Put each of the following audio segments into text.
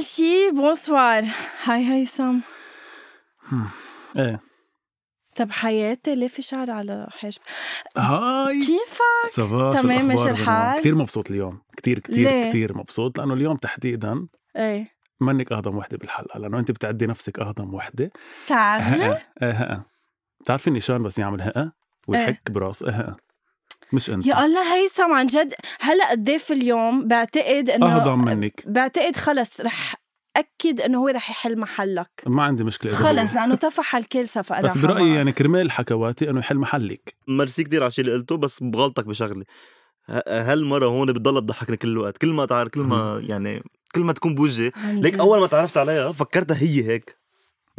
شي bonsoir hi هيثم إيه طب حياتي ليه في شعر على حاجب هاي كيفك؟ صباح تمام، ماشي الأخبار الحال؟ كتير مبسوط اليوم كتير ليه؟ كتير مبسوط لأنه اليوم تحديدا إيه منك أهضم وحدة بالحلقة لأنه أنت بتعدي نفسك أهضم وحدة سعر هقا إيه هقا بتعرفي نيشان بس يعمل هقا ويحك براسه إيه مش أنت. إيه. يا الله هيثم عن جد. هلأ الضيف اليوم بعتقد إنه أهضم منك بعتقد خلص رح أكد إنه هو رح يحل محلك. ما عندي مشكلة إذا خلص. لأنه طفح الكل صفقه بس برأيي يعني كرمال حكواتي إنه يحل محلك. ميرسي كتير على الشيء اللي قلته بس بغلطك بشغلة. ه- هالمرة هون بتضلها تضحكني كل الوقت. كل ما تعرف كل ما يعني كل ما تكون بوجهي. ليك أول ما تعرفت عليها فكرتها هي هيك.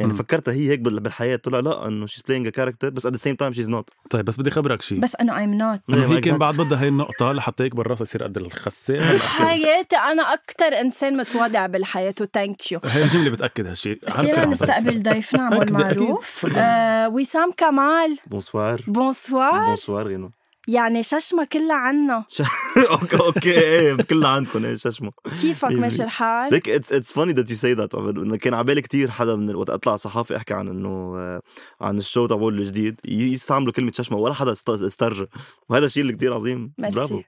يعني. فكرتها هي هيك بال- بالحياة طلع لا إنه she's playing a character بس at the same time she's not طيب بس بدي خبرك شيء بس انه I'm not هي كان بعد بدها هي النقطة لحتى يكبر راسها يصير قد الخسة. هلا أكيد. حياتي أنا أكثر إنسان متواضع بالحياة و thank you هي الجملة بتأكد هالشيء فينا نستقبل ضيفنا عمو المعروف أكيد. آه وسام كمال. Bonsoir. Bonsoir. Bonsoir غينو يعني ششمة كلها عنا. okay okay إيه كلها عندكم إيه ششمة. كيفك؟ مية ماشي بالمية. الحال؟ ليك it's it's funny that you say that إنه كان على بالي كثير حدا من وقت أطلع صحافي أحكي عن إنه آه، عن ال show تبعه الجديد يستعملوا كلمة ششمة ولا حدا است- استرجع. وهذا الشيء اللي كثير عظيم. bravo.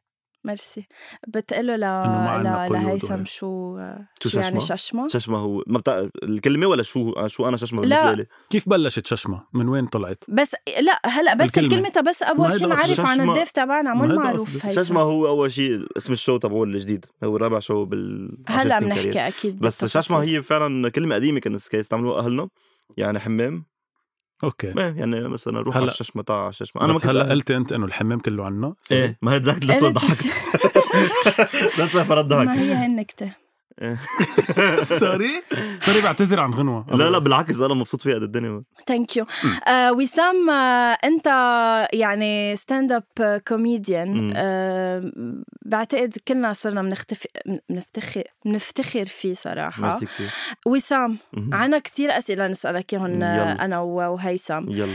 merci بتقله ل... ل... لهيثم. شو شو شو يعني ششمة؟ ششمة؟ ششمة هو ما بتاع الكلمة ولا شو شو أنا ششمة لا. بالنسبة لي كيف بلشت ششمة؟ من وين طلعت؟ بس لا هلأ بس الكلمة. الكلمة, الكلمة بس هيدا شيء نعرف. عن ششمة. الضيف تبعنا هيدا معروف. هيثم ششمة هو أول شيء اسم ال show تبعه الجديد هو رابع show بال هلأ 10 سنين career. بنحكي أكيد بس. ششمة هي فعلا كلمة قديمة كانوا يستعملوها أهلنا يعني حمام okay. إيه يعني مثلا روح على هلا- الششمه تعال على الششمه أنا ما كنت هلا. قلت أنت إنه الحمام كله عنا إيه ما هي ذاك اللي ضحكت that's why فرد ما ضحك هي هي النكتة sorry sorry بعتذر عن غنوة. لا لا بالعكس أنا مبسوط فيها قد الدنيا. thank you آه وسام آه أنت يعني stand up comedian بعتقد كلنا صرنا بنختفي بنفتخر بنفتخر فيه صراحة. ميرسي كثير وسام. عنا كتير أسئلة نسألك اياهم آه، يلا. أنا وهيثم. يلا.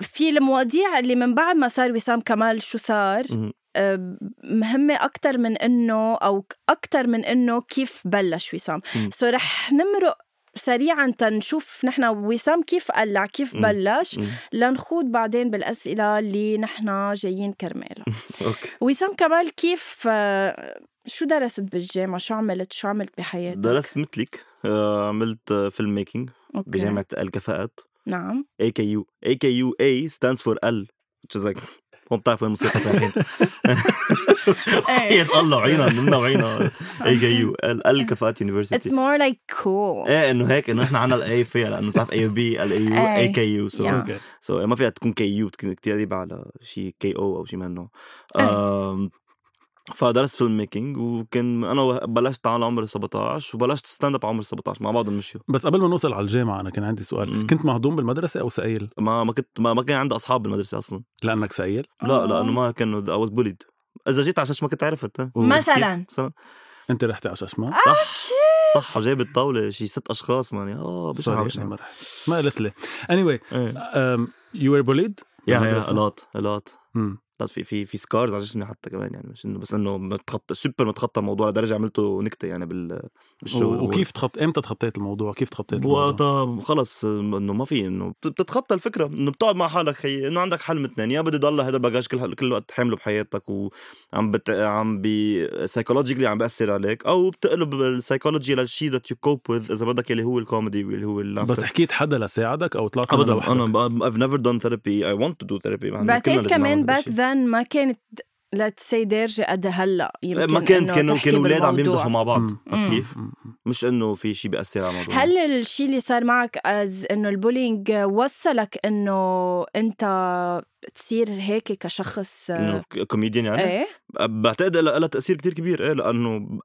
في المواضيع اللي من بعد ما صار وسام كمال شو صار؟ مهمة أكتر من إنه أو أكتر من إنه كيف بلش وسام. سو رح نمرق سريعا تنشوف نحن وسام كيف قلع كيف. بلش. لنخوض بعدين بالأسئلة اللي نحن جايين كرمالها وسام كمال كيف آه، شو درست بالجامعة؟ شو عملت؟ شو عملت بحياتك؟ درست مثلك. آه، عملت فيلم ميكينج أوكي. بجامعة الكفاءات. نعم. اي كي يو اي كي يو اي stands for ال which is like بتعرف وين الموسيقى رايحين هي الله وعينا منا وعينا اي كي يو ال الكفاءات It's يونيفرستي more like cool. إيه إنه هيك إنه إحنا عنا الاي فيها لأنه بتعرف اي بي الاي يو. اي كي يو سو سو ما فيها تكون كي يو كثير قريبة على شيء كي أو أو شيء من هالنوع. آم، فدرست filmmaking وكان أنا بلشت على عمر 17 وبلشت stand up عمر 17 مع بعض نمشيوا بس قبل ما نوصل على الجامعة أنا كان عندي سؤال مم. كنت مهضوم بالمدرسة أو سئيل؟ ما ما كنت ما, ما كان عندي أصحاب بالمدرسة أصلا. لأنك سئيل؟ لا آه. لأنه ما كانوا I was bullied. إذا جيت على ما كنت عرفت مثلا. مثلا. أنت رحتي على ششمة؟ صح. صح جايب الطاولة شي ست أشخاص مان آه أنا ما رحت ما قلت لي. Anyway إيه. um, you were bullied yeah yeah? A lot a lot. لا في في في scars على جسمي حتى كمان يعني مش إنه بس إنه متخطى سوبر متخطى الموضوع لدرجه عملته نكتة يعني بال بال show و- وكيف تخط إمتى تخطيت الموضوع كيف تخطيت الموضوع وقتها خلص إنه ما في إنه بت- بتتخطى الفكرة إنه بتقعد مع حالك خيي إنه عندك حل من اثنين يا بدي ضل هذا ال baggage كل كل الوقت حامله بحياتك وعم بت... عم بي psychologically عم بياثر عليك أو بتقلب السايكولوجي للشيء that you cope with إذا بدك اللي هو الكوميدي واللي هو اللعبة. بس حكيت حدا لساعدك أو طلعت ابدا؟ أنا I've never done therapy I want to do therapy بعتقد كمان back الشيء. ذن ما كانت ليتس سي دارجة قد هلا يمكن ما كانت إنه كانوا كانوا أولاد عم. بيمزحوا مع بعض. عرفت. كيف؟ مش إنه في شيء بيأثر على الموضوع هل الشيء اللي صار معك از إنه البولينج وصلك إنه أنت تصير هيك كشخص إنه كوميديان يعني؟ إيه. بعتقد لها لها تأثير كتير كبير إيه لأنه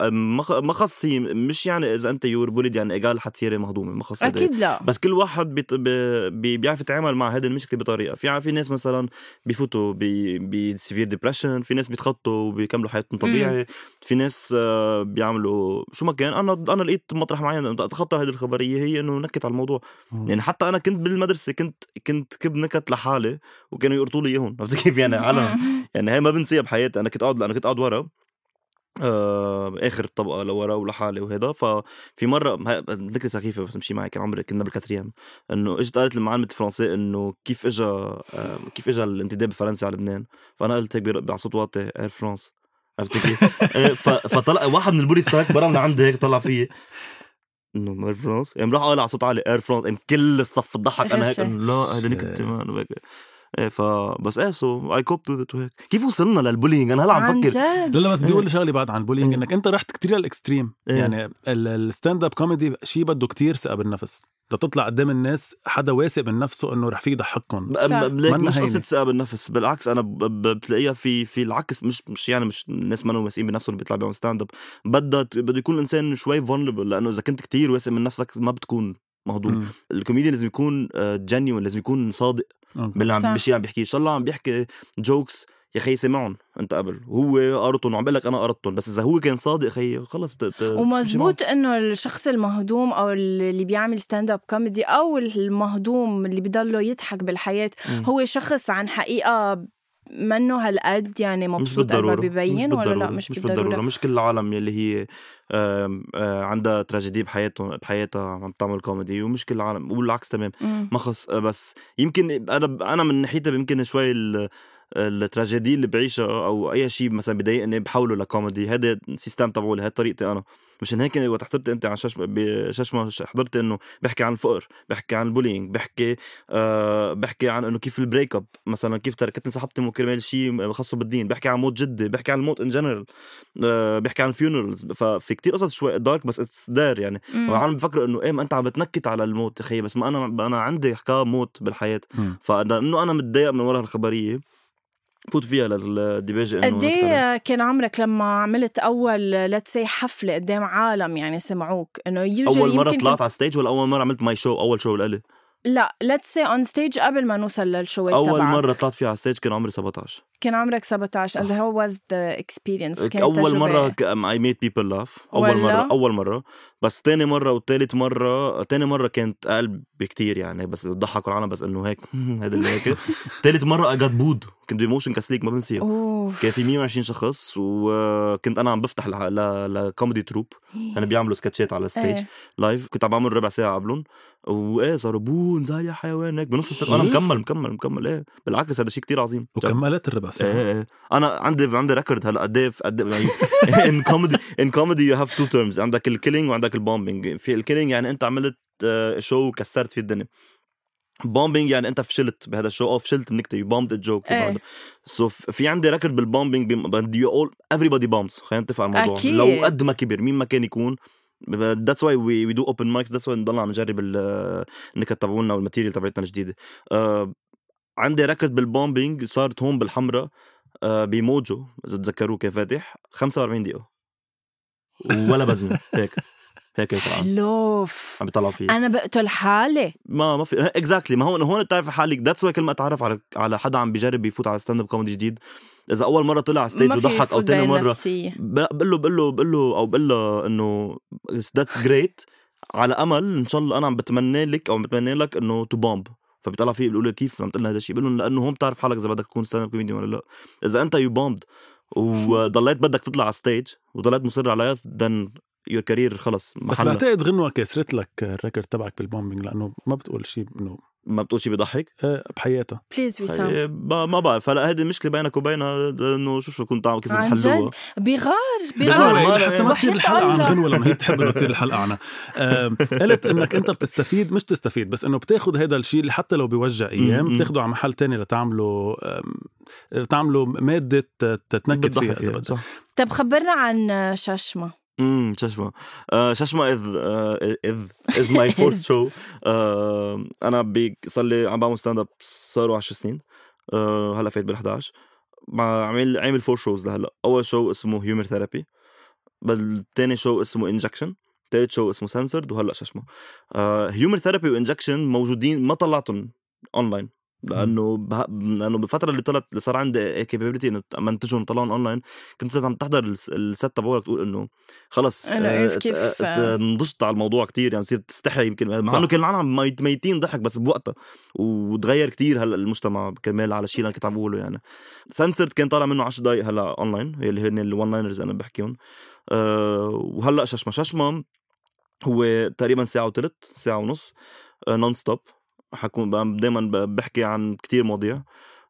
ما خصي مش يعني إذا أنت يور بوليد يعني إيجال حتصيري مهضومه ما خص هيدا. أكيد لا. بس كل واحد بي بي بيعرف يتعامل مع هذه المشكلة بطريقة. في في ناس مثلا بيفوتوا ب severe depression في ناس بيتخطوا وبيكملوا حياتهم طبيعي في ناس آه، بيعملوا شو ما كان. أنا أنا لقيت مطرح معين أتخطى هذه الخبرية هي إنه نكت على الموضوع. مم. يعني حتى أنا كنت بالمدرسة كنت كنت كب نكت لحالي وكانوا يقرطوا لي إياهم. عرفت كيف؟ يعني على يعني هي ما بنسيها بحياتي. أنا كنت قاعد أنا كنت قاعد ورا آه آخر طبقة لورا ولحالي وهذا ففي مره نكته سخيفة بس مشي معي كان عمري كنا بال quatrième. إنه إجت قالت المعلمه الفرنسي إنه كيف اجى آه كيف اجى الانتداب الفرنسي على لبنان؟ فأنا قلت هيك بر- على صوت واطي Air France عرفت كيف؟ إيه، فطلع واحد من ال bullies هيك برا من عندي هيك طلع فيي. إنه Air France يعني راح قال على صوت عالي Air France يعني كل الصف ضحك. أنا هيك لا هذا نكته وهيك إيه ف بس إيه so I cope too وهيك كيف وصلنا لل bullying أنا هلا عم عن فكر جد لا لا بس بدي إيه. أقول شغلة بعد عن ال bullying إيه. إنك أنت رحت كتير لل extreme إيه. يعني ال stand up comedy شيء بده كتير ثقة بالنفس بدك تطلع قدام الناس حدا واثق من نفسه إنه رح فيه يضحككم منا مش. قصة ثقة بالنفس بالعكس أنا بتلاقيها في في العكس مش مش يعني مش الناس ما واثقين بنفسهم اللي بيطلع بيعمل stand up بدها بده يكون الإنسان شوي vulnerable لأنه إذا كنت كتير واثق من نفسك ما بتكون مهضوم مم. الكوميديان لازم يكون genuine لازم يكون صادق. باللي. عم بشي عم بيحكي. إن شاء الله عم بيحكي jokes يا خيي سمعهم. أنت قبل. وهو قرطهم وعم بقول لك أنا قرطهم بس إذا هو كان صادق خيي خلص بت... ومزبوط إنه الشخص المهضوم أو اللي بيعمل stand up comedy أو المهضوم اللي بضله يضحك بالحياة. هو شخص عن حقيقة منه هالقد يعني مبسوط قد ما ببين ولا لا؟ مش, مش بالضرورة, بالضرورة. مش كل العالم يلي هي آه، عندها تراجيدي بحياتهم بحياتها عم تعمل كوميدي ومش كل العالم والعكس تمام. ما خص بس يمكن أنا أنا من ناحيتي يمكن شوي التراجيدي اللي بعيشها أو أي شيء مثلا بضايقني بحوله لكوميدي. هذا ال system تبعولي هاي طريقتي أنا. مشان هيك وقت حضرت أنت عن شاش بششمة حضرت إنه بحكي عن الفقر بحكي عن ال bullying بحكي آه بحكي عن إنه كيف ال break up مثلا كيف تركتني صاحبتي من كرمال شيء خاصه بالدين. بحكي عن موت جدي بحكي عن الموت in general آه بحكي عن ال funerals ففي كتير قصص شوي dark بس it's dark يعني. والعالم بفكروا إنه إيه ما أنت عم بتنكت على الموت يا بس ما أنا أنا عندي حكاية موت بالحياة. فإنه أنا متضايق من ورا الخبرية. فوت فيها للديباجه إنه قد. إيه كان عمرك لما عملت أول let's say حفلة قدام عالم يعني سمعوك إنه أول مرة طلعت على stage ولا أول مرة عملت my show أول show لإلي لا let's say on stage قبل ما نوصل لل shows أول تبعك. مرة طلعت فيها على stage كان عمري 17 كان عمرك 17 and how was the experience كانت أول تجربة مره I made people laugh أول ولا؟ مرة أول مرة. بس تاني مرة وتالت مرة تاني مرة كانت أقل بكتير يعني بس ضحكوا العالم بس إنه هيك. هذا اللي هيك. تالت مرة اجت بود كنت بموشن كاسليك ما بنسيها. كان في 120 شخص وكنت أنا عم بفتح لكوميدي تروب كانوا بيعملوا سكتشات على الستيج. لايف كنت عم بعمل ربع ساعة قبلهم. وايه صاروا بون زي يا حيوان هيك بنص السنة أنا كيف؟ مكمل مكمل مكمل. إيه؟ بالعكس هذا شيء كتير عظيم. وكملت الربع إيه ساعة. إيه أنا عندي عندي ريكورد هلا قد إيه قد ان كوميدي ان كوميدي يو هاف تو تيرمز عندك الكيلينج وعندك البومبينج في الكيلينج يعني أنت عملت آه، show وكسرت فيه الدنيا. bombing يعني أنت فشلت بهذا ال show أو فشلت النكته you bombed ال joke إيه. so في عندي record بال bombing بدي اول everybody bombs. خلينا نتفق على الموضوع. أكيد. لو قد ما كبر مين ما كان يكون that's why we do open mics that's why نضل عم نجرب ال- النكت تبعولنا وال material تبعتنا الجديده آه عندي record بال bombing صارت هون بالحمراء آه بموجو إذا تذكروه كان فاتح 45 دقيقة. ولا بسمة هيك. هيك هيك العالم laugh. عم بيطلعوا فيه. أنا بقتل حالي. ما ما في exactly ما هون هون بتعرف حالك. that's why كل ما أتعرف على على حدا عم بيجرب يفوت على stand up comedy جديد إذا أول مرة طلع على stage وضحك أو بين مرة بقول له بقول له بقول له أو بقول له إنه that's great على أمل إن شاء الله أنا عم بتمنى لك أو عم بتمنى لك إنه to bomb فبيطلع فيه بيقول له كيف عم تقول لنا هذا الشيء؟ بقول لهم لأنه هون بتعرف حالك إذا بدك تكون stand up comedian ولا لا. إذا أنت you bombed وضليت بدك تطلع على stage وضليت مصر عليها then your career خلص بس بعتقد غنوة كسرت لك ال record تبعك بال bombing لأنه ما بتقول شيء إنه ما بتقول شيء بيضحك؟ آه، بحياتها. please وسام ما ما بعرف. هلا هيدي المشكلة بينك وبينها انه شو شو بكون تعمل كيف عن جد؟ بغار بغار حتى ما تصير الحلقة عن. غنوة لأنه هي بتحب إنه تصير الحلقة عنها. قلت إنك أنت بتستفيد مش تستفيد بس إنه بتاخذ هذا الشيء اللي حتى لو بيوجع أيام. بتاخده على محل تاني لتعمله لتعمله مادة تتنكد فيها إذا بدك. صح. طب خبرنا عن ششمة. امم ششمة. آه ششمة is is is my fourth show أنا بي- صار لي عم بعمل stand up صاروا 10 سنين. آه هلا فايت بال 11 مع عامل عامل four shows لهلا. أول شو اسمه هيومر ثيرابي بالتاني شو اسمه انجكشن ثالث شو اسمه سنسرد وهلا ششمة. Humor Therapy و Injection موجودين ما طلعتهم اونلاين لأنه به... لأنه بالفترة اللي طلعت اللي صار عندي capability إنه منتجهم طلعهم اونلاين كنت صرت عم تحضر ال s- ال set تبعولك تقول إنه خلص آه، ت- ت- نضجت على الموضوع كتير يعني بتصير تستحي يمكن. مع إنه كان العالم ميت- ميتين ضحك بس بوقتها وتغير كتير هلأ المجتمع كرمال على الشيء اللي كنت عم بقوله يعني. سنسرد كان طالع منه 10 دقائق هلأ اونلاين اللي هن ال one liners أنا بحكيهم أه وهلأ ششمة ششمة هو تقريبا ساعة وثلث ساعة ونص non stop حكون دائما بحكي عن كتير مواضيع.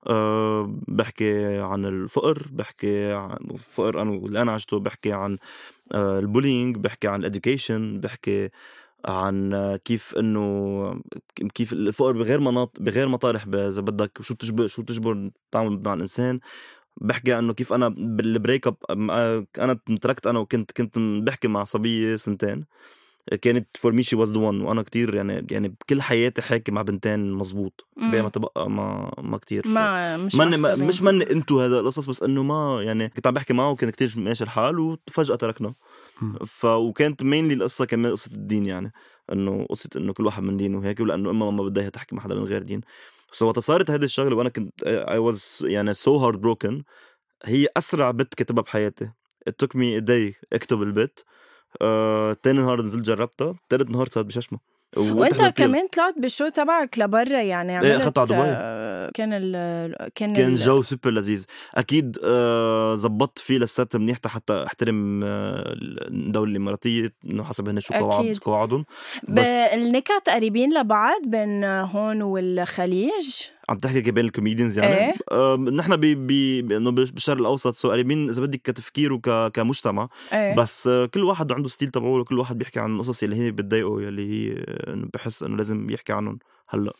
أه بحكي عن الفقر بحكي عن الفقر أنا اللي أنا عشته بحكي عن أه ال bullying بحكي عن ال education بحكي عن آه، كيف إنه كيف الفقر بغير مناطق بغير مطارح إذا بدك شو بتجبر شو بتجبر التعامل مع الإنسان. بحكي إنه كيف أنا بال break up أنا تركت أنا وكنت كنت بحكي مع صبية سنتين. كانت for me she was the one وأنا كتير يعني يعني بكل حياتي حاكي مع بنتين مزبوط مم. بينما تبقى ما ما كتير. ما مش من ما محسوبين. مش من انتو هذا القصص بس إنه ما يعني كنت عم بحكي معه وكان كتير ماشي الحال وفجأة تركنا. ف وكانت mainly القصة كمان قصة الدين يعني. إنه قصة إنه كل واحد من دين وهيك ولأنه امها ما بدها تحكي مع حدا من غير دين. so وقت صارت هذه الشغلة وأنا كنت I was يعني so heartbroken هي أسرع bit كتبتها بحياتي. It took me a day أكتب ال bit. آه، تاني نهار نزلت جربتها تالت نهار صارت بششمة. وانت كمان طلعت بال show تبعك لبرا يعني عملت إيه، أخدته على دبي. آه، كان ال كان كان ال- جو سوبر لذيذ. أكيد آه، زبطت فيه لل set منيح حتى أحترم آه، الدولة الإماراتية إنه حسب هن شو قواعد. قواعدهم. بس النكت قريبين لبعض بين هون والخليج. عم تحكي بين ال comedians يعني. آه، نحن ب ب إنه بالشرق الأوسط so قريبين إذا بدك كتفكير وك كمجتمع إيه. بس آه، كل واحد عنده style تبعه كل واحد بيحكي عن القصص اللي هي بتضايقه يلي هي إنه بحس إنه لازم يحكي عنهم هلأ.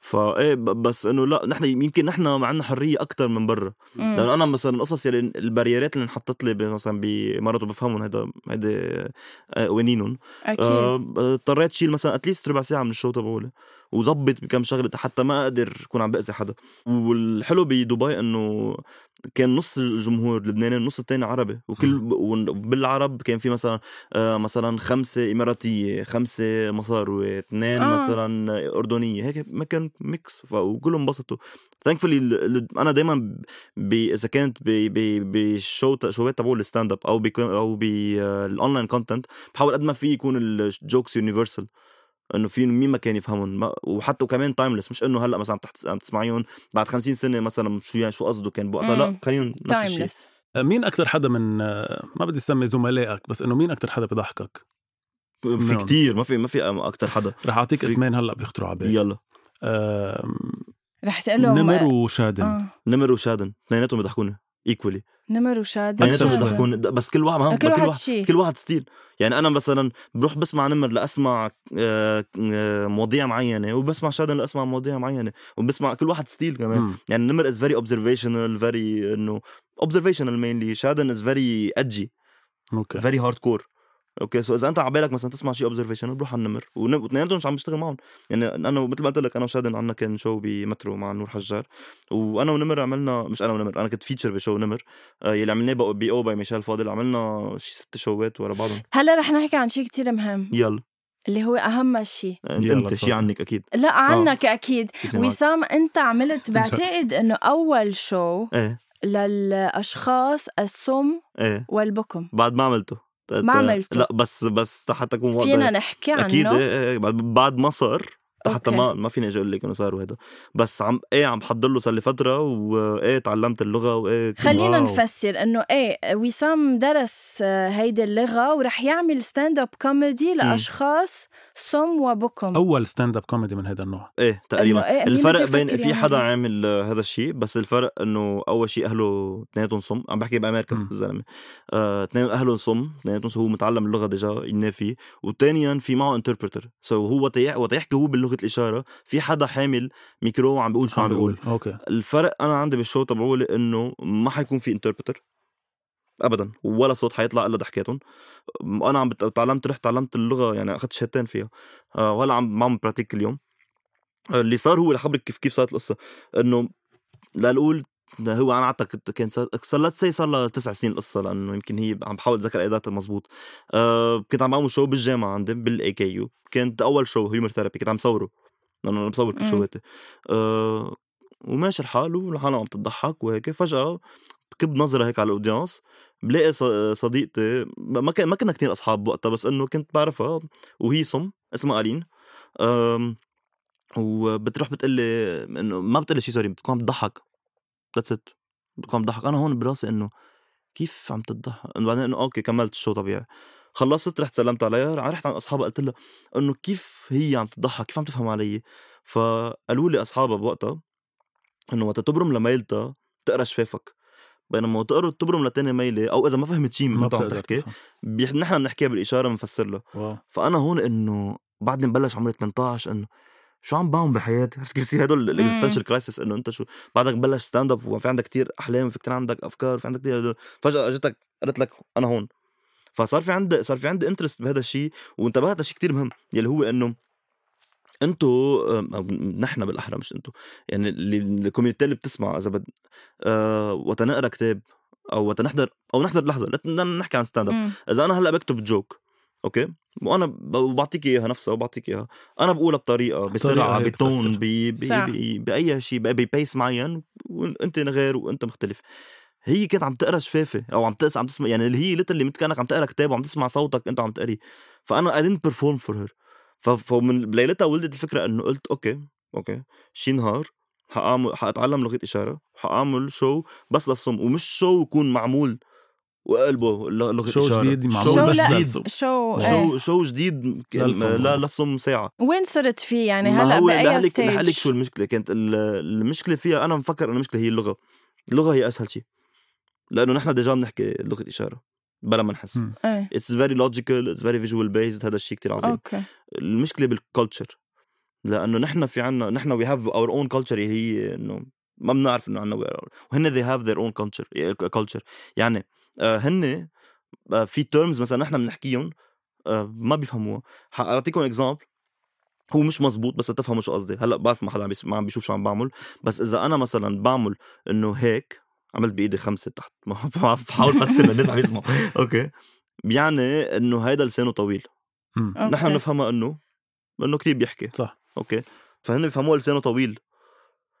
فايه بس إنه لا نحن يمكن نحن عندنا حرية أكثر من برا. لأنه أنا مثلا القصص يلي ال barrierات اللي انحطت لي مثلا بامارات وبفهمهم هيدا هيدا قوانينهم أكيد. آه، اضطريت شيل مثلا at least ربع ساعة من ال show تبعولي. وظبط بكم شغلة حتى ما أقدر أكون عم بأذي حدا. والحلو بدبي إنه كان نص الجمهور لبناني النص الثاني عربي. وكل وبالعرب كان في مثلا آه، مثلا خمسة إماراتية خمسة مصاروي اثنين آه. آه. مثلا أردنية. هيك ما كان ميكس وكلهم انبسطوا. thankfully أنا دائما إذا كانت بال show شوات تبعول ال stand up أو بيكون أو بال online content بحاول قد ما في يكون ال jokes universal إنه في مين ما كان يفهمهم. ما وحتى وكمان timeless مش إنه هلأ مثلا عم تحت عم تسمعيهم بعد 50 سنة مثلا شو يعني شو قصده كان بوقتها. لأ خليهم نفس الشيء. timeless مين أكثر حدا من آه، ما بدي أسمي زملائك بس إنه مين أكثر حدا بضحكك؟ في. كتير ما في ما في أكثر حدا. رح أعطيك في- اسمين هلأ بيخطروا على بالي. يلا. رح تقول لهم نمر وشادن. آه. نمر وشادن. اثنيناتهم بيضحكوني. ايكولي نمر وشاد أكثر. بيضحكوني بس كل واحد ما كل كل واحد شيء. كل واحد style. يعني أنا مثلا بروح بسمع نمر لأسمع آه، آه، مواضيع معينة وبسمع شادن لأسمع مواضيع معينة وبسمع كل واحد style كمان. مم. يعني نمر is very observational very إنه observational mainly شادن is very edgy okay. very hardcore okay so إذا أنت على بالك مثلا تسمع شيء observational بروح على النمر. واثنيناتهم مش عم بشتغل معهم. يعني أنا مثل ما قلت لك أنا وشادن عندنا كان show بمترو مع نور حجار. وأنا ونمر عملنا مش أنا ونمر أنا كنت feature ب show نمر. آه، يلي عملناه بي أو باي ميشيل فاضل. عملنا شي ست شوات ورا بعضهم. هلأ رح نحكي عن شيء كتير مهم. يلا. اللي هو أهم شيء انت شي تفضل. عنك أكيد. لا عنك أكيد. كيف معك؟ وسام أنت عملت بعتقد إنه أول show إيه. للأشخاص السم إيه. والبكم. بعد ما عملته. ما عملته. لا بس بس حتى أكون واضح فينا نحكي أكيد عنه بعد بعد ما صار حتى. ما ما فيني أجي أقول لك إنه صار وهذا بس عم إيه عم بحضر له صار لي فترة وإيه تعلمت اللغة وإيه خلينا wow. نفسر إنه إيه وسام درس آه، هيدي اللغة ورح يعمل stand up comedy لأشخاص صم وبكم. أول stand up comedy من هذا النوع. إيه تقريبا. إيه، الفرق بين في حدا؟ عامل آه، هذا الشيء بس الفرق إنه أول شيء أهله اثنيناتهم صم. عم بحكي بأمريكا. الزلمه آه، اثنين اهله صم اثنيناتهم هو متعلم اللغة déjà ينافي وثانيا في معه interpreter so هو وقت وقت يحكي هو بلغه الإشارة في حدا حامل ميكرو وعم بيقول شو عم بيقول. okay. الفرق أنا عندي بال show تبعولي إنه ما حيكون في interpreter ابدا ولا صوت حيطلع إلا ضحكاتهم. أنا عم تعلمت رحت تعلمت اللغة يعني أخذت شهادتين فيها. آه، ولا عم بعمل pratique كل يوم آه، اللي صار هو لخبرك كيف كيف صارت القصة. إنه لنقول هو أنا اعتقد كان صار تسي صار لها تسع سنين القصة لأنه يمكن هي عم بحاول أتذكر ايداتها مزبوط أه كنت عم بعمل show بالجامعة عندي بال AKU كانت أول show humor therapy كنت عم صوره لأنه أنا بصور كل. شواتي أه وماشي الحال والحالة عم تضحك وهيك. فجأة بكب نظرة هيك على ال audience بلاقي صديقتي ما كان ما كنا كثير أصحاب وقتها بس إنه كنت بعرفها وهي صم اسمها ألين. أم، وبتروح بتقلي إنه ما بتقلي شيء sorry بتكون عم تضحك. that's it بتكون عم تضحك أنا هون براسي إنه كيف عم تضحك؟ إنه بعدين إنه okay كملت ال show طبيعي. خلصت رحت سلمت عليها رحت عند أصحابها قلت لها إنه كيف هي عم تضحك؟ كيف عم تفهم علي؟ فقالوا لي أصحابها بوقتها إنه وقت تبرم لميلتها تقرا شفافك. بينما وقت تبرم لتاني ميلة أو إذا ما فهمت شيء من ما عم تحكي نحن بنحكيها بالإشارة بنفسر لها. فأنا هون إنه بعدني مبلش عمري 18 إنه شو عم بعمل بحياتي عرفت كيف يصير هدول ال existential crisis إنه أنت شو بعدك بلش stand up وفي عندك كتير أحلام في كتير عندك أفكار في عندك كتير هدول. فجأة اجتك قلت لك أنا هون فصار في عندي صار في عندي interest بهذا الشيء وانتبهت لشيء كتير مهم يلي هو إنه أنتو نحن بالأحرى مش أنتو يعني ال community اللي بتسمع إذا بد أه وقت نقرا كتاب أو وقت نحضر أو نحضر لحظة لا نحكي عن stand up. إذا أنا هلأ بكتب joke okay؟ وأنا بعطيك إياها نفسها وبعطيك إياها. أنا بقولها بطريقة بسرعة ب tone بأي شيء ب pace معين وأنت غير وأنت مختلف. هي كانت عم تقرأ شفافة أو عم تقرا عم تسمع يعني اللي هي literally مثل كانك عم تقرأ كتاب وعم تسمع صوتك أنت عم تقري فأنا I didn't perform for her. ف- فمن بليلتها ولدت الفكرة إنه قلت okay okay شي نهار حاعمل حأتعلم لغة إشارة حأعمل show بس للصم ومش show يكون معمول. وقلبه ل- لغه show إشارة. جديد معمول show جديد. show show إيه. show جديد ك- للصم. لا للصم ساعه وين صرت فيه يعني؟ هلا لهلك stage لهلك شو المشكلة؟ كانت ال- المشكلة فيها أنا مفكر إنه المشكلة هي اللغة. اللغة هي أسهل شيء. لأنه نحن déjà بنحكي لغة إشارة بلا ما نحس. it's very logical it's very visual based هذا الشيء كثير عظيم. okay. المشكلة بال culture لأنه نحن في عنا نحن we have our own culture هي إنه ما بنعرف إنه عنا وهن they have their own culture culture. يعني هن آه، في terms مثلا نحن بنحكيهم آه، ما بيفهموها. حاعطيكم example هو مش مزبوط بس تفهموا شو قصدي. هلأ بعرف ما حدا ما عم بيشوف شو عم بعمل. بس إذا أنا مثلا بعمل إنه هيك عملت بإيدي خمسة تحت ما بعرف بحاول افسر للناس عم يسمعوا okay. بيعني إنه هيدا لسانه طويل. نحن بنفهمها إنه إنه كتير بيحكي. صح. okay. فهن بيفهموها لسانه طويل.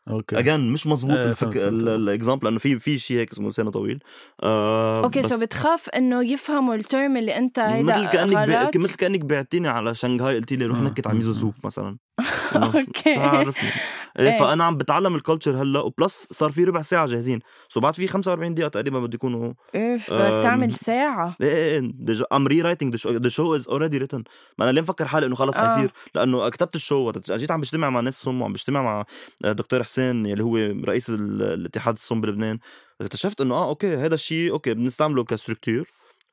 okay again مش الفك... فهمت، فهمت. ال example لأنه في في شيء هيك اسمه لسانه طويل آه okay so بتخاف إنه يفهموا ال term اللي أنت هيدا مثل كأنك غلط ب... مثل كأنك بعتيني على شنغهاي قلتي لي روح مم. نكت على ميزو. so مثلا okay شو عرفني إيه. إيه. فأنا عم بتعلم ال culture هلأ وبلس صار في ربع ساعة جاهزين. so بعد في 45 دقيقة تقريبا بده يكونوا if بدك تعمل ساعة؟ إيه إيه إيه. I'm rewriting the show is already written ما أنا ليه مفكر حالي إنه خلص آه. حيصير؟ لأنه كتبت ال show وقت جيت عم بجتمع مع ناس صم وعم بجتمع مع دكتور حسين يلي هو رئيس ال- الاتحاد الصم بلبنان. اكتشفت إنه آه okay هذا الشيء okay بنستعمله ك structure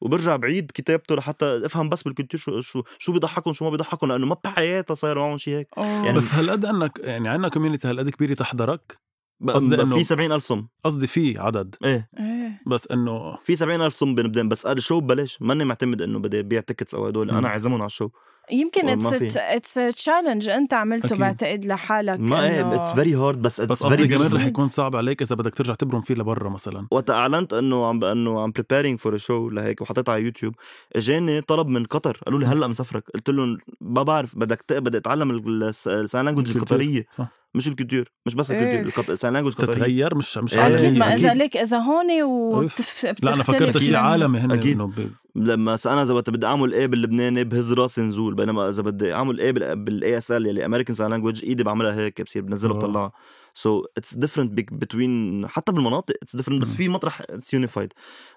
وبرجع بعيد كتابته لحتى أفهم بس بال culture شو شو شو بيضحكهم شو ما بيضحكهم لأنه ما بحياتها صاير معهم شيء هيك. يعني بس هالقد انك يعني عندنا community هالقد كبيره تحضرك قصدي إنه- في 70000 صم. قصدي في عدد. إيه. إيه. بس إنه في 70000 صم بلبنان بس قال شو ببلاش ماني معتمد إنه بدي أبيع tickets أو هدول. أنا عازمهم على ال show. يمكن it's في. it's challenge أنت عملته أكيد. بعتقد لحالك ما إيه اتس فيري هارد بس اتس قصدي فيري كمان رح. يكون صعب عليك إذا بدك ترجع تبرم فيه لبرا مثلا. وقت أعلنت إنه عم إنه عم preparing for show لهيك وحطيتها على يوتيوب إجاني طلب من قطر. قالوا لي هلأ مسافرك. قلت لهم ما بعرف بدك بدي أتعلم ال sign language. القطرية. صح. مش ال culture مش بس إيه. ال culture ال sign language القطريه تتغير مش مش إيه، أكيد ما. إذا لك إذا هون. وبتف... لا أنا فكرت شيء من- عالمي هن أكيد. إنه ب- لما س- أنا إذا بدي أعمل إيه باللبناني بهز راسي نزول بينما إذا بدي أعمل إيه بال ISL يلي American Sign Language إيدي بعملها هيك بصير بنزلها آه. بطلعها so it's different between حتى بالمناطق it's different بس. في مطرح it's unified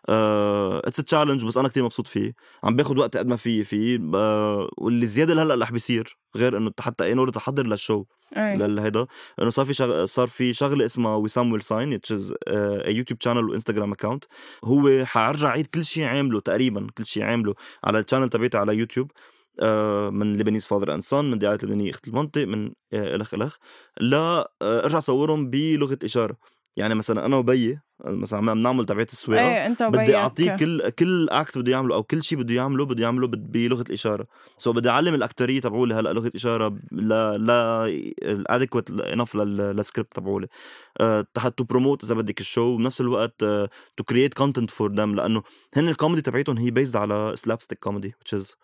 it's challenge بس أنا كتير مبسوط فيه. عم باخذ وقت قد ما في فيه ب- واللي زيادة هلا رح بيصير. غير إنه حتى نور تحضر لل show. لهيدا. إنه صار في شغ... صار في شغلة اسمها وسام will sign a يوتيوب channel وانستغرام account هو حارجع عيد كل شيء عامله تقريبا كل شيء عامله على ال channel تبعتي على يوتيوب آه، من Lebanese father and son من دعاية لبنانيه اخت المنطق من آه، الخ الخ لا آه، ارجع صورهم بلغة إشارة. يعني مثلا أنا وبيي مثلا عم نعمل تبعت السواقه إيه أنت بدي وبيك. اعطيه كل كل act بده يعمله أو كل شيء بده يعمله بده يعمله بلغة الاشاره so بدي أعلم ال acteur يه تبعولي هلأ لغة إشارة لا لا ال adequate enough لل script تبعولي. to promote إذا بدك ال show وبنفس الوقت to create content for them لأنه هن الكوميدي تبعيتهم هي بيزد على slapstick comedy which is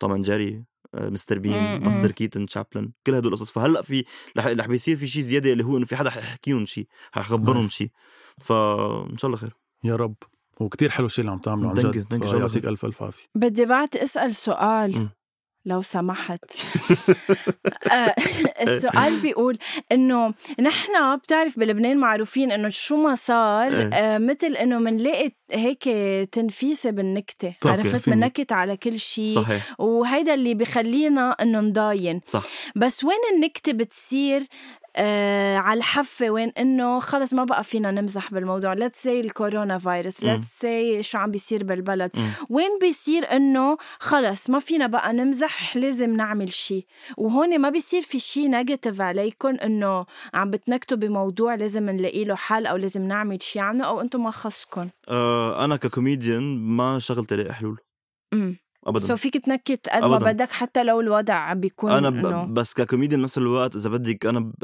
توم and جيري مستر بين مم، باستر مم. كيتن، تشابلن كل هدول القصص فهلأ في رح رح بيصير في شيء زيادة اللي هو إنه في حدا حيحكيهم شيء حيخبرهم. شيء فان شاء الله خير يا رب وكتير حلو الشيء اللي عم تعمله عن جد يعطيك. ألف ألف عافية بدي بعد أسأل سؤال مم. لو سمحت. آه، السؤال بيقول إنه نحن بتعرف بلبنان معروفين إنه شو ما صار إيه. آه مثل إنه منلاقي هيك تنفيسه بالنكتة طبعاً، عرفت. منكت على كل شيء وهيدا اللي بخلينا إنه نضاين. صح. بس وين النكتة بتصير؟ آه على الحفة وين إنه خلص ما بقى فينا نمزح بالموضوع. let's say الكورونا فيروس. مم. let's say شو عم بيصير بالبلد. مم. وين بيصير إنه خلص ما فينا بقى نمزح لازم نعمل شيء وهون ما بيصير في شيء negative عليكم إنه عم بتنكتوا بموضوع لازم نلاقي له حل أو لازم نعمل شيء عنه أو أنتم ما خصكم آه أنا ككوميديان ما شغلت ألاقي حلول. امم ابدا. so فيك تنكت قد ما. بدك حتى لو الوضع بيكون أنا إنه ب... بس ككوميديان بنفس الوقت إذا بدك أنا ب...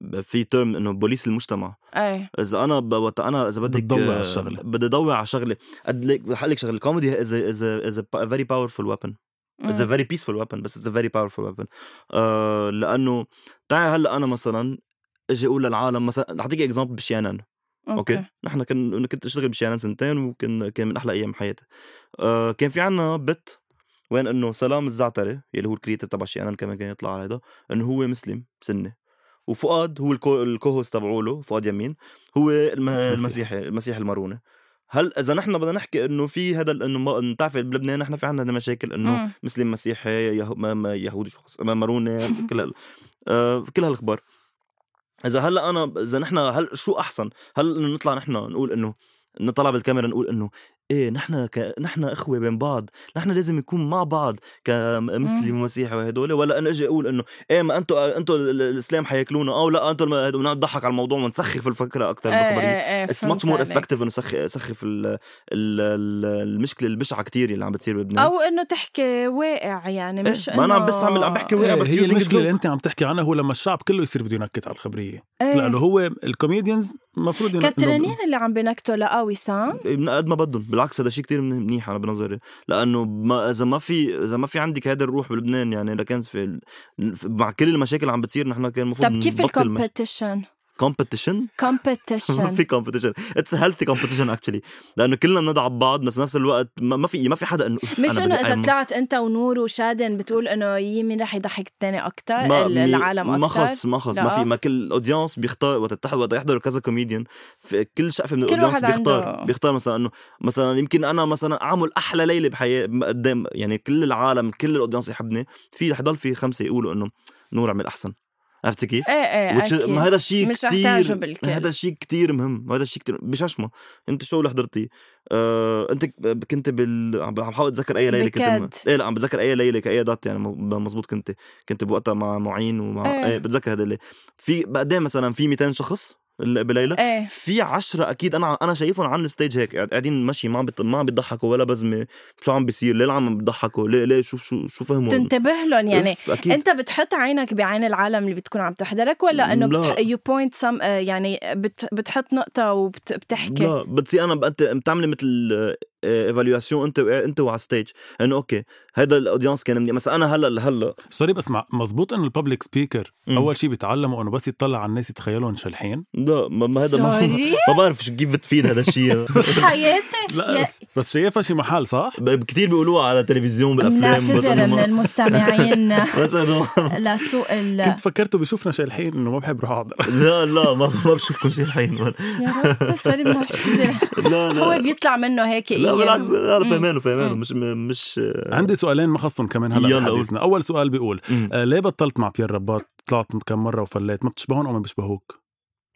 ب- في term إنه بوليس المجتمع. إيه إذا أنا ب... وقت أنا إذا بدك بتضوي على آه، الشغلة. بدي ضوي على شغلة. قد لك بحق لك شغلة. ال comedy is is is very powerful weapon. it's a very peaceful weapon بس it's a very weapon. آه لأنه تعي هلأ أنا مثلا أجي أقول للعالم مثلا أعطيك example بشيانان. okay. نحن كن كنت اشتغل بشيانان سنتين وكان كان من أحلى أيام حياتي. آه كان في عنا bit وين إنه سلام الزعتري يلي هو ال creator تبع شيانان كمان كان يطلع على هذا إنه هو مسلم سني وفؤاد هو ال co ال co-host تبعوله فؤاد يمين هو الم... المسيحي المسيحي الماروني هل إذا نحن بدنا نحكي إنه في هذا إنه ما بتعرف بلبنان نحن في عندنا مشاكل إنه. مسلم مسيحي يهو... ما... ما يهودي ماروني كل هال... آه كل هالأخبار. إذا هلأ أنا إذا نحن هل شو أحسن؟ هل إنه نطلع نحن نقول إنه نطلع بالكاميرا نقول إنه إيه نحن ك... نحن إخوة بين بعض نحن لازم نكون مع بعض كمسلم ومسيحي وهدول. ولا أنا أجي أقول إنه إيه ما أنتم أنتم الإسلام حياكلونا. أو لا أنتم الم- ونقعد نضحك على الموضوع ونسخف الفكرة أكثر بالخبرية. إيه it's much more effective انه سخ سخف ال... ال... ال- المشكلة البشعة كتير اللي عم بتصير بلبنان. أو إنه تحكي واقع يعني إيه، مش ما أنا عم بس عم- عم بحكي واقع إيه، بس هي المشكلة. اللي أنت عم تحكي عنها هو لما الشعب كله يصير بده ينكت على الخبرية. إيه. لأنه هو ال comedians المفروض ين- كتراني اللي عم بنكتوا لا وسام من قد ما بدهم. بالعكس هذا شيء كتير من- منيح أنا بنظري لأنه ما إذا ما في إذا ما في عندك هذا الروح بلبنان يعني لكان في مع كل المشاكل اللي عم بتصير نحن كان المفروض طب كيف ال competition كومبيتيشن ما كومبيتيشن في كومبيتيشن اتس هيلثي كومبيتيشن اكشلي لأنه كلنا بنضعب بعض بس نفس الوقت ما ما في ما في حدا إنه مش إنه إذا طلعت أنت ونور وشادن بتقول إنه يي مين رح يضحك الثاني أكثر ما العالم ما أكثر خص ما خص ما. في ما كل ال audience بيختار وقت يحضروا كذا كوميديان كل شقفة من ال audience بيختار بيختار مثلا انه مثلا يمكن أنا مثلا أعمل أحلى ليلة بحياتي قدام يعني كل العالم كل ال audience يحبني. في رح يضل في خمسة يقولوا إنه نور عمل أحسن. عرفتي كيف؟ إيه إيه أكيد ما هذا الشيء مش كتير الكل. هذا الشيء كتير مهم هذا الشيء كتير بششمه أنت شو اللي حضرتيه آه، أنت كنت بال عم بحاول أتذكر أي ليلة كنت بكاد. إيه لا عم بتذكر أي ليلة كأي دات يعني م- مزبوط كنت كنت بوقتها مع معين ومع إيه. إيه, بتذكر هذا اللي في بقدام مثلا في 200 شخص بليلة. إيه. في عشرة أكيد. أنا أنا شايفهم على الستيج هيك. قاعد- قاعدين ماشي ما عم بيط- ما عم بيضحكوا ولا بزمة. شو عم بيصير؟ ليه عم بيضحكوا؟ ليه ليه؟ شو شو شو فهموا تنتبه لهم يعني. أوف، أكيد. أنت بتحط عينك بعين العالم اللي بتكون عم تحضرك ولا إنه لا. بت... you point some يعني بت... بتحط نقطة وبتحكي لا بتصير أنا أنت بتعملي مثل évaluation انت انت وعلى stage انه okay هذا ال audience كان منيح. مثلا أنا هلأ لهلا sorry بس مع مزبوط إنه ال public speaker. أول شيء بيتعلموا إنه بس يطلع على الناس يتخيلهم شلحين لا ما ما هذا ما, ما بعرف شو كيف بتفيد هذا الشيء حياتي؟ لا بس, شايفها شي محل صح؟ كثير بيقولوها على التلفزيون بالأفلام إنه من المستمعين. بس انه لسوء ال كنت فكرته بيشوفنا شالحين إنه ما بحب روح أحضر. لا لا ما ما بشوفكم شيء الحين يا رب سوري لا لا. هو بيطلع منه هيك لا. بالعكس مم. فهمانه فهمانه. مش مش عندي سؤالين ما خصهم كمان هلا يلا قول. بحديثنا أول سؤال بيقول. آه ليه بطلت مع بيير رباط طلعت كم مرة وفليت ما بتشبهون أو ما بيشبهوك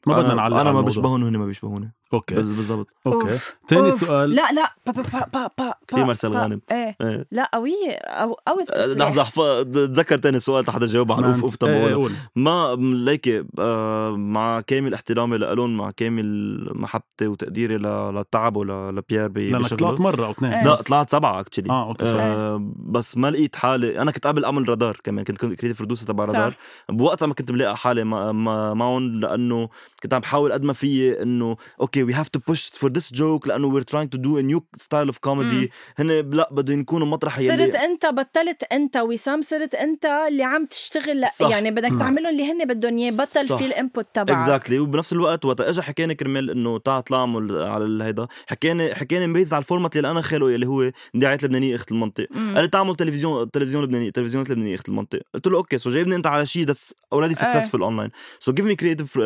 ما بدنا أنا- نعلق أنا ما. بشبهون وهن ما بيشبهوني أوكي بالضبط أوكي أوف. ثاني أوف. سؤال لا لا با با با با با كتير مرسل با- غانم. إيه إيه لا قوية أو قوي لحظة أحف- تذكر تاني السؤال تحت جاوب على ما أوف اوف إيه، تبعوله قول. ما ليكي آه مع كامل احترامي لألون مع كامل محبتي وتقديري ل- للتعب ولبيير ب- لانك. طلعت مرة أو اثنين إيه. لا طلعت سبعة اكشلي آه أوكي. آه بس ما لقيت حالي أنا كنت قبل اعمل رادار كمان كنت كريتيف برودوسر تبع صح. رادار بوقتها ما كنت ملاقي حالي ما ما معهم لأنه كنت عم بحاول قد ما فيي إنه okay we have to push for this joke لأنه we're trying to do a new style of comedy هن لا بدهم يكونوا مطرح صرت يلي أنت بطلت أنت وسام صرت أنت اللي عم تشتغل صح. يعني بدك. تعملهم اللي هن بدهم إياه بطل. في ال input تبعك. exactly وبنفس الوقت وقت اجى حكاني كرمال إنه تعال اطلعوا على الهيدا حكاني حكاني مبيز على ال format اللي أنا خالقه اللي هو دعاية لبنانية إخت المنطق. قال لي تعمل تلفزيون تلفزيون لبناني تلفزيونات لبنانية إخت المنطق. قلت له okay so جايبني أنت على شيء that's already successful online so give me creative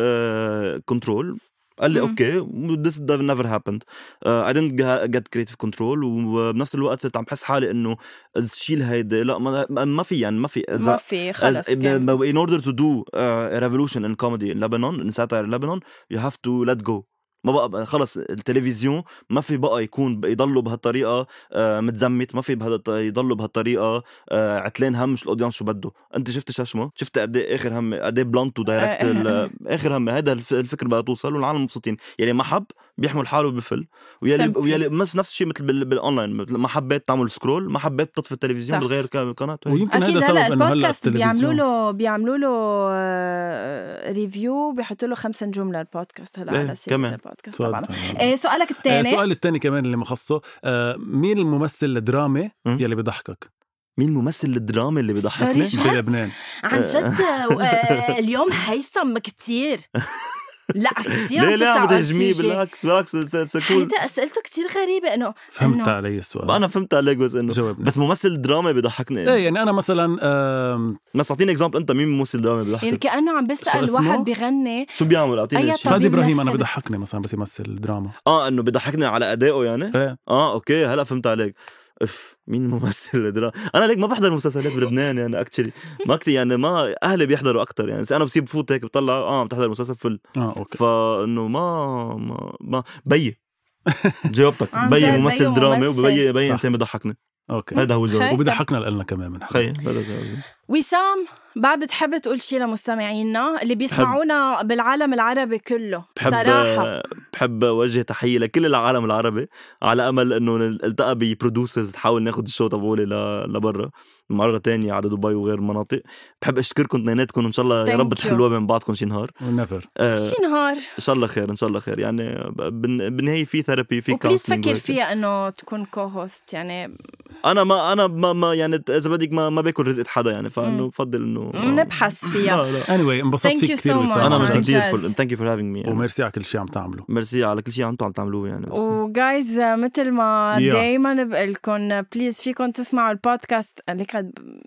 control قال لي okay this never happened I didn't get creative control وبنفس الوقت صرت عم بحس حالي إنه شيل هيدي لا ما في يعني ما في ما في خلص آه، in order to do revolution in comedy in لبنان in satire لبنان you have to let go ما بقى خلص التلفزيون ما في بقى يكون يضلوا بهالطريقة آه متزمت ما في بهذا يضلوا بهالطريقة آه عتلان هم مش ال audience شو بده أنت شفت شاشمه شفت قد إيه آخر هم قد إيه blunt و direct آه، آخر هم هذا الف- الفكر بدها توصل والعالم مبسوطين. يلي ما حب بيحمل حاله بفل ويلي. ويلي نفس نفس الشيء مثل بال- بالاونلاين مثل ما حبيت تعمل scroll ما حبيت تطفي التلفزيون صح. بتغير قناة. ويمكن أكيد هذا هلا سبب إنه هلأ البودكاست بيعملوا له بيعملوا له آه، review بيحطوا له خمس نجوم للبودكاست هلا إيه، على سيرة كمان. البودكاست. طبعا إيه سؤالك آه، الثاني السؤال الثاني كمان اللي مخصه آه مين الممثل الدرامي. يلي بضحكك مين ممثل الدراما اللي بيضحكني؟ بلبنان عن جد آه، اليوم هيثم كتير لا كتير ليه ليه عم شي- بالعكس؟ بالعكس so cool هيدا أسئلته كتير غريبة انه فهمت إنه- علي السؤال. أنا فهمت عليك بس انه جاوبني بس ممثل دراما بيضحكني. إيه يعني أنا مثلا آم، بس أعطيني example أنت مين ممثل دراما يعني بيضحكك كأنه عم اسمه؟ واحد بغني شو بيعمل؟ أعطيني أي شيء طب فادي إبراهيم أنا بيمثل. بضحكني مثلا بس يمثل دراما. آه إنه بيضحكني على أدائه يعني؟ إيه. آه okay هلأ فهمت عليك. أف مين ممثل دراما أنا ليك ما بحضر مسلسلات بلبنان يعني actually ما كتير يعني ما أهلي بيحضروا أكثر يعني. أنا بصير بفوت هيك بطلع آه عم تحضر مسلسل فل آه okay. فإنه ما ما ما بي جاوبتك. عن بي جد بي ممثل درامي ممثل. وبي بي صح. انسان بيضحكني okay. هذا هو الجواب. وبضحكنا لنا كمان. من خي هذا جوابي. وسام بعد بتحب تقول شيء لمستمعينا اللي بيسمعونا بالعالم العربي كله؟ بحب صراحة. بحب أوجه تحية لكل العالم العربي على أمل إنه نلتقى ب producers نحاول ناخذ ال show تبعولي لبرا. مرة تانية على دبي وغير مناطق. بحب أشكركم اثنيناتكم إن شاء الله يا رب. تحلوها بين بعضكم. شي نهار. ونفر آه شي نهار. إن شاء الله خير إن شاء الله خير. يعني بن- بالنهايه في therapy في couples counseling فكر. فيها إنه تكون co-host يعني. أنا ما أنا ما, ما يعني إذا بدك ما, ما باكل رزقة حدا يعني فإنه. بفضل إنه نبحث فيها. لا لا. anyway anyway, انبسطت فيك كثير so أنا مبسوط. كثير thank you for having me و merci على كل شيء عم تعمله ميرسي على كل شيء أنتم عم تعملوه يعني. و guys مثل ما. دايما بقول لكم please فيكم تسمعوا البودكاست ليك قد-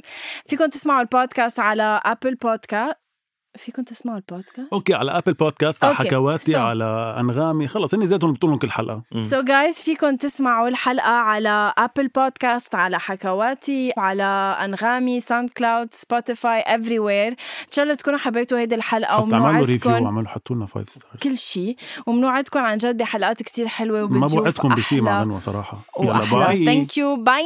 فيكم تسمعوا البودكاست على Apple Podcast فيكم تسمعوا البودكاست؟ okay على Apple Podcast على. حكواتي So- على أنغامي. خلص هني ذاتهم بتقول لهم كل حلقة. so so guys فيكم تسمعوا الحلقة على Apple Podcast على حكواتي على أنغامي SoundCloud Spotify everywhere إن شاء الله تكونوا حبيتوا هيدي الحلقة حتى عملوا review وعملوا حطوا لنا 5 stars كل شيء ومنوعدكم عن جد بحلقات كتير حلوة ما وبتشوف بوعدكم بشيء مع غنوه صراحة. يلا bye thank you bye